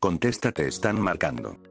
Contéstate. están marcando.